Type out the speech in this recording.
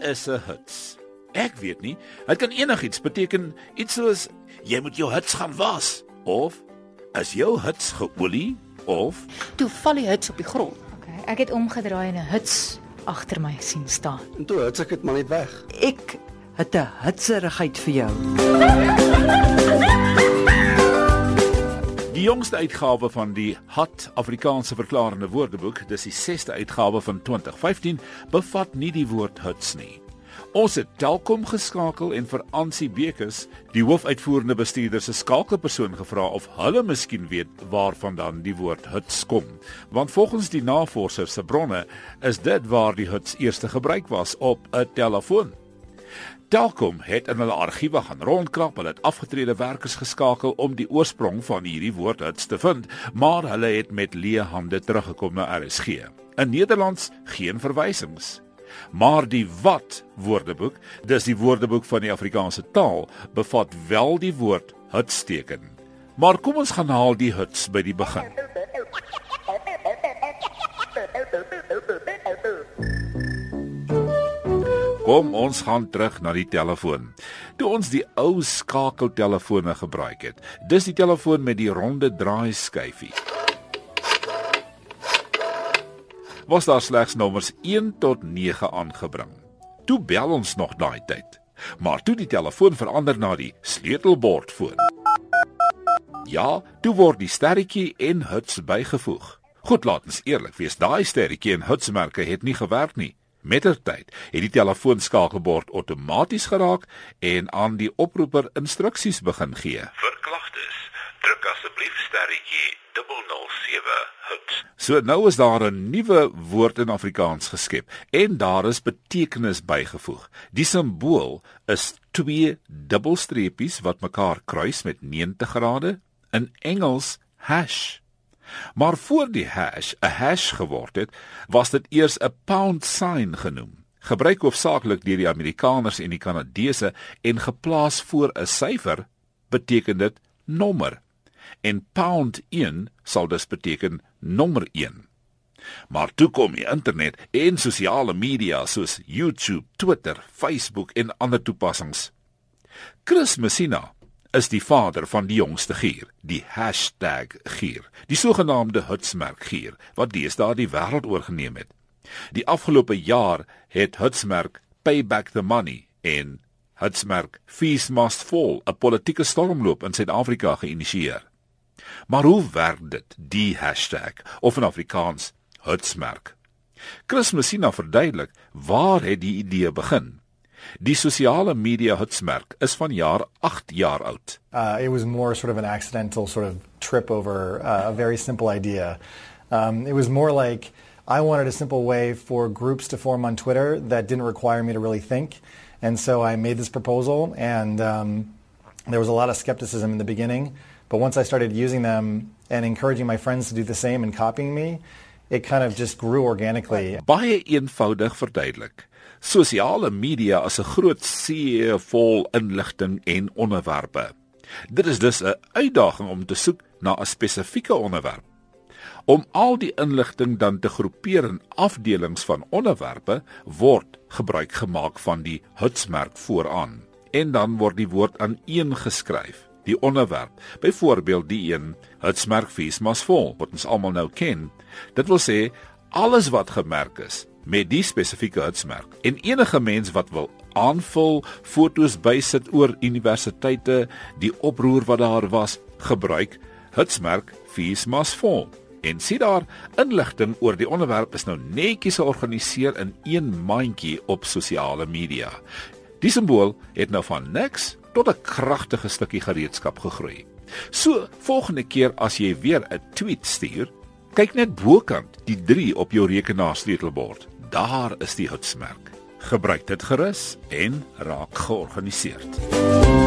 is 'n huts? Ek weet nie. Dit kan enigiets beteken. Iets soos jy moet jou huts gaan was of is jou huts geolie of Toe val die huts op die grond. Okay, ek het omgedraai en 'n huts agter my sien staan. En toe het ek dit maar net weg. Ek het 'n hitserigheid vir jou. Die jongste uitgawe van die Hot Afrikaanse Verklarende Woordeboek, dis die 6ste uitgawe van 2015, bevat nie die woord huts nie. Ons het Telkom geskakel en vir Ansie Bekes, die hoofuitvoerende bestuurder se skakelpersoon gevra of hulle miskien weet waarvandaan die woord huts kom. Want volgens die navorser se bronne is dit waar die huts eerste gebruik was op 'n telefoon. Telkom het in hulle argiewe gaan rondkrap, hulle het afgetrede werkers geskakel om die oorsprong van hierdie woord te vind, maar hulle het met leë hande teruggekom na RSG. In Nederlands geen verwysings. Maar die wat woordeboek, dis die woordeboek van die Afrikaanse taal, bevat wel die woord hutsteken. Maar kom ons gaan haal die huts by die begin. Kom ons gaan terug na die telefoon. Toe ons die ou skakeltelefone gebruik het. Dis die telefoon met die ronde draaiskyfie. Was daar slegs nommers 1 tot 9 aangebring. Toe bel ons nog daai tyd. Maar toe die telefoon verander na die sleutelbordfoon. Ja, toe word die sterretjie en huts bygevoeg. Goed, laat ons eerlik wees, daai sterretjie en hutsmerke het nie gewerk nie. Mettertyd het die telefoonskakelbord outomaties geraak en aan die oproeper instruksies begin gee. Vir klagtes, druk asseblief sterretjie 007 huts. So nou is daar 'n nuwe woord in Afrikaans geskep en daar is betekenis bygevoeg. Die simbool is twee dubbelstreepies wat mekaar kruis met 90 grade in Engels hash. Maar voor die hash 'n hash geword het, was dit eers 'n pound sign genoem. Gebruik hoofsaaklik deur die Amerikaners en die Kanadese en geplaas voor 'n syfer beteken dit nommer. En pound 1 sal dus beteken nommer 1. Maar toe kom die internet en sosiale media soos YouTube, Twitter, Facebook en ander toepassings. Chris Messina is die vader van die jongste gier, die #gier, die sogenaamde Hutsmerk gier wat deesdae die wêreld oorgeneem het. Die afgelope jaar het Hutsmerk Payback the Money en Hutsmerk Fees Must Fall 'n politieke stormloop in Suid-Afrika geïnisieer. Maar hoe werk dit, die hashtag of in Afrikaans Hutsmerk? Chris Messina verduidelik waar het die idee begin. Die sosiale media hitsmerk is van jaar 8 jaar oud. Uh, it was more sort of an accidental sort of trip over uh, a very simple idea. Um, it was more like I wanted a simple way for groups to form on Twitter that didn't require me to really think. And so I made this proposal, and um, there was a lot of skepticism in the beginning. But once I started using them and encouraging my friends to do the same and copying me, it kind of just grew organically. Baie eenvoudig verduidelik. Sosiale media is 'n groot see vol inligting en onderwerpe. Dit is dus 'n uitdaging om te soek na 'n spesifieke onderwerp. Om al die inligting dan te groepeer in afdelings van onderwerpe, word gebruik gemaak van die hitsmerk vooraan en dan word die woord aan een geskryf. Die onderwerp, byvoorbeeld die een hitsmerk fees must fall, wat ons almal nou ken. Dit wil sê alles wat gemerk is met die spesifieke hitsmerk. En enige mens wat wil aanvul, fotos bysit oor universiteite, die oproer wat daar was, gebruik hitsmerk fees must fall. En sien daar, inligting oor die onderwerp is nou netjies georganiseer in een mandjie op sosiale media. Die simbool het nou van niks tot 'n kragtige stukkie gereedskap gegroei. So, volgende keer as jy weer 'n tweet stuur, kyk net bokant die 3 op jou rekenaarsleutelbord. Daar is die hitsmerk. Gebruik dit gerus en raak georganiseerd.